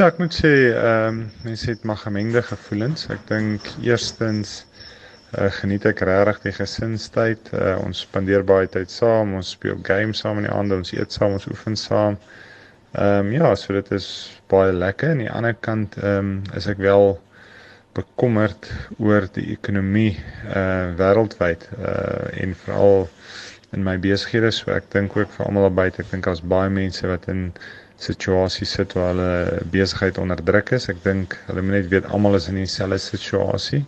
Ja, ek moet sê ehm um, mense het maar gemengde gevoelens. Ek dink eerstens uh, geniet ek regtig die gesinstyd. Uh, ons spandeer baie tyd saam, ons speel games saam in die aande, ons eet saam, ons oefen saam. Ehm um, ja, so dit is baie lekker. Aan die ander kant ehm um, is ek wel bekommerd oor die ekonomie uh wêreldwyd uh en veral in my besighede. So ek dink ook vir almal daar buite, ek dink daar's baie mense wat in situasies sit waar hulle besigheid onder druk is. Ek dink hulle moet net weet almal is in dieselfde situasie.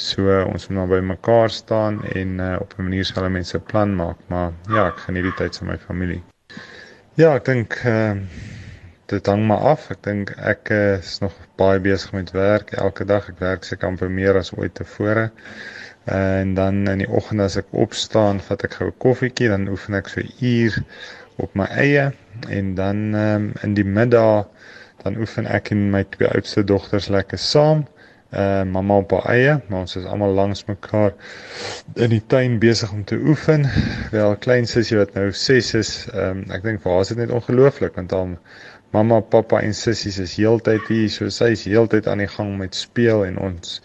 So ons moet maar by mekaar staan en uh, op 'n manier sal mense 'n plan maak, maar ja, ek geniet die tyd saam met my familie. Ja, ek dink uh, dit hang maar af. Ek dink ek is nog baie besig met werk elke dag. Ek werk seker amper meer as ooit tevore. En dan in die oggend as ek opstaan, vat ek gou 'n koffietjie, dan oefen ek so 'n uur op my eie en dan um, in die middag dan oefen ek en my twee oudste dogters lekker saam. Uh mamma op haar eie, maar ons is almal langs mekaar in die tuin besig om te oefen. Wel klein sussie wat nou 6 is, um, ek dink vir haar is dit net ongelooflik want dan mamma, pappa en sissies is heeltyd hier, so sy is heeltyd aan die gang met speel en ons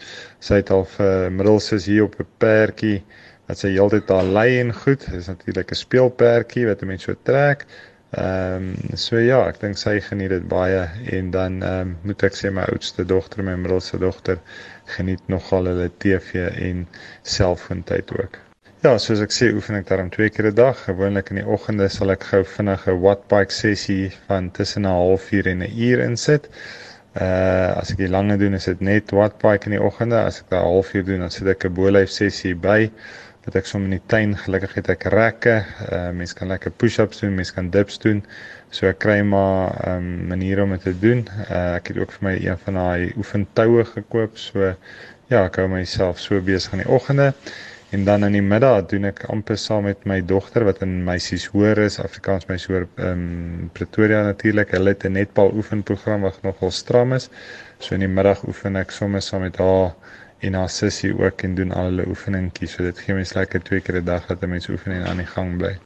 sy het al vir middelsus hier op 'n perdjie wat sy heeltyd daar lê en goed. Dit is natuurlik 'n speelperdjie wat 'n mens so trek. Ehm um, so ja, ek dink sy geniet dit baie en dan ehm um, moet ek sê my oudste dogter, my middelste dogter geniet nogal hulle TV en selfoontyd ook. Ja, soos ek sê, oefen ek daarom twee keer 'n dag. Gewoonlik in die oggende sal ek gou vinnig 'n wattbike sessie van tussen 'n halfuur en 'n uur insit. Uh as ek die lange doen, is dit net wattbike in die oggende. As ek 'n halfuur doen, dan sit ek 'n bolyf sessie by dat ek sommer in die tuin gelukkig het ek rekke. Uh mens kan lekker push-ups doen, mens kan dips doen. So ek kry maar 'n um, manier om dit te doen. Uh ek het ook vir my een van daai oefentoue gekoop. So ja, ek hou myself so besig in die oggende. En dan in die middag doen ek amper saam met my dogter wat in meisies hoër is, Afrikaans meisies hoër in um, Pretoria natuurlik. Hulle het 'n netbal oefenprogram wat nogal stram is. So in die middag oefen ek sommer saam met haar en haar sussie ook en doen al hulle oefeningkies. So dit gee mens lekker twee keer 'n dag dat 'n mens oefen en aan die gang bly.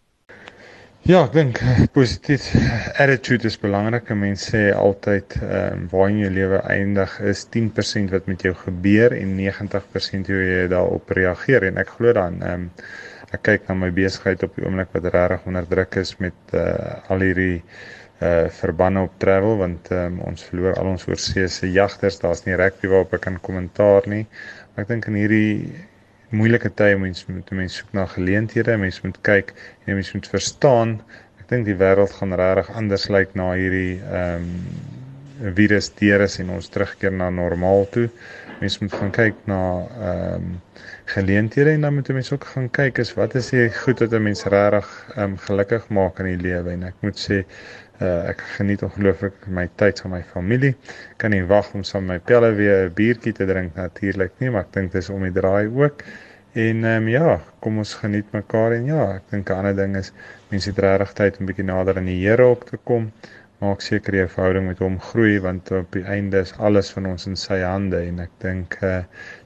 Ja, ek dink positief attitude is belangrik. Mense sê altyd ehm um, waar in jou lewe eindig is 10% wat met jou gebeur en 90% hoe jy daarop reageer en ek glo dan ehm um, ek kyk na my besigheid op die oomblik wat regtig onder druk is met uh, al hierdie uh verbanne op travel want um, ons verloor al ons oorseese jagters. Daar's nie rugby waarop ek kan kommentaar nie. Maar ek dink in hierdie moeilike tye mens moet mense soek na geleenthede mense moet kyk en mense moet verstaan. Ek dink die wêreld gaan regtig anders lyk na hierdie ehm um, virus deur is en ons terugkeer na normaal toe mense moet gaan kyk na ehm um, geleenthede en dan moet mense ook gaan kyk is wat is die goed wat 'n mens regtig ehm um, gelukkig maak in die lewe en ek moet sê Uh, ek geniet ongelooflik my tyd saam met my familie. Kan nie wag om saam met my pelle weer 'n biertjie te drink natuurlik nie, maar ek dink dis om die draai ook. En ehm um, ja, kom ons geniet mekaar en ja, ek dink 'n ander ding is mense het regtig tyd om bietjie nader aan die Here op te kom. Maak seker jou verhouding met hom groei want op die einde is alles van ons in sy hande en ek dink uh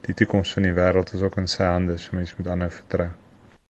die toekoms van die wêreld is ook in sy hande, so mense moet aanhou vertrou.